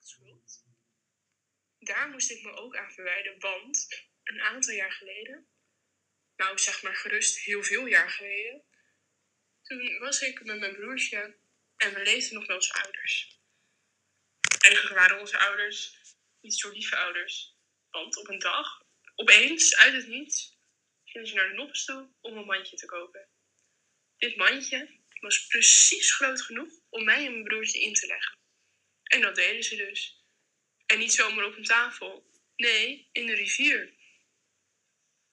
schuld. Daar moest ik me ook aan verwijden, want een aantal jaar geleden, nou zeg maar gerust heel veel jaar geleden, toen was ik met mijn broertje en we leefden nog bij onze ouders. Eigenlijk waren onze ouders niet zo lieve ouders. Want op een dag, opeens, uit het niets, gingen ze naar de noppes toe om een mandje te kopen. Dit mandje was precies groot genoeg om mij en mijn broertje in te leggen. En dat deden ze dus. En niet zomaar op een tafel. Nee, in de rivier.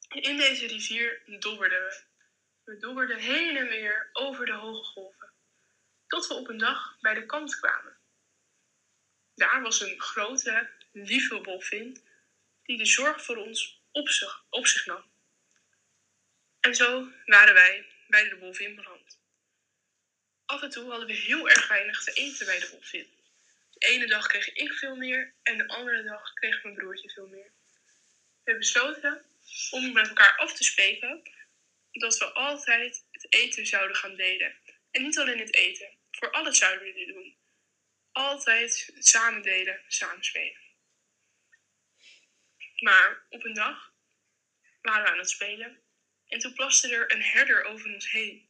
In deze rivier dobberden we. We dobberden heen en weer over de hoge golven. Tot we op een dag bij de kant kwamen. Daar was een grote, lieve wolvin die de zorg voor ons op zich, op zich nam. En zo waren wij bij de wolvin beland. Af en toe hadden we heel erg weinig te eten bij de wolvin. De ene dag kreeg ik veel meer en de andere dag kreeg mijn broertje veel meer. We besloten om met elkaar af te spreken dat we altijd het eten zouden gaan delen. En niet alleen het eten, voor alles zouden we dit doen. Altijd samen delen, samen spelen. Maar op een dag waren we aan het spelen en toen plaste er een herder over ons heen.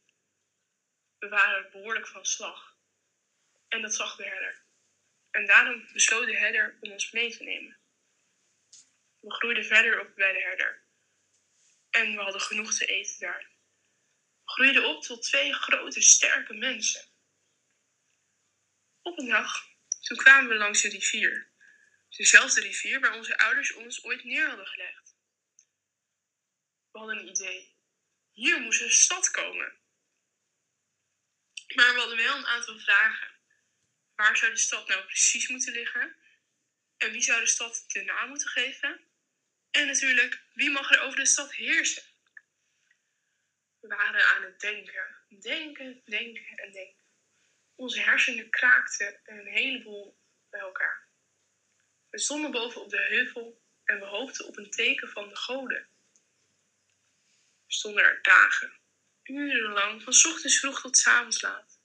We waren behoorlijk van slag. En dat zag de herder. En daarom besloot de herder om ons mee te nemen. We groeiden verder op bij de herder. En we hadden genoeg te eten daar. We groeiden op tot twee grote, sterke mensen. Op een dag, toen kwamen we langs de rivier. Dezelfde rivier waar onze ouders ons ooit neer hadden gelegd. We hadden een idee. Hier moest een stad komen. Maar we hadden wel een aantal vragen. Waar zou de stad nou precies moeten liggen? En wie zou de stad de naam moeten geven? En natuurlijk, wie mag er over de stad heersen? We waren aan het denken, denken, denken en denken. Onze hersenen kraakten een heleboel bij elkaar. We stonden boven op de heuvel en we hoopten op een teken van de goden. We stonden er dagen, urenlang, van ochtends vroeg tot avonds laat.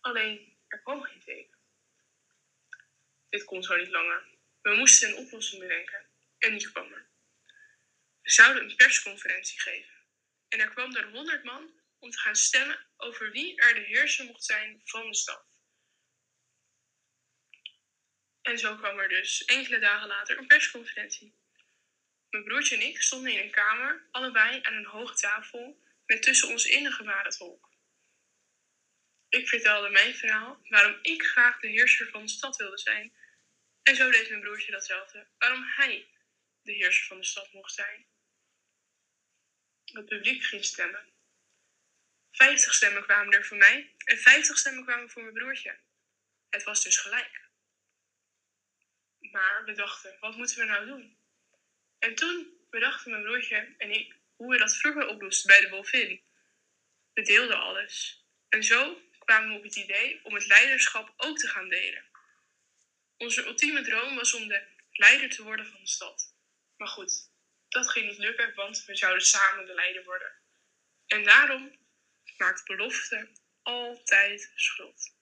Alleen, er kwam geen teken. Dit kon zo niet langer. We moesten een oplossing bedenken en die kwam er. We zouden een persconferentie geven. En er kwam er honderd man om te gaan stemmen over wie er de heerser mocht zijn van de stad. En zo kwam er dus enkele dagen later een persconferentie. Mijn broertje en ik stonden in een kamer, allebei aan een hoge tafel, met tussen ons in een gebarentolk. Ik vertelde mijn verhaal, waarom ik graag de heerser van de stad wilde zijn. En zo deed mijn broertje datzelfde, waarom hij de heerser van de stad mocht zijn. Het publiek ging stemmen. Vijftig stemmen kwamen er voor mij en vijftig stemmen kwamen voor mijn broertje. Het was dus gelijk. Maar we dachten, wat moeten we nou doen? En toen bedachten mijn broertje en ik hoe we dat vroeger oplosten bij de Wolvin. We deelden alles. En zo kwamen we op het idee om het leiderschap ook te gaan delen. Onze ultieme droom was om de leider te worden van de stad. Maar goed, dat ging niet lukken, want we zouden samen de leider worden. En daarom maakt belofte altijd schuld.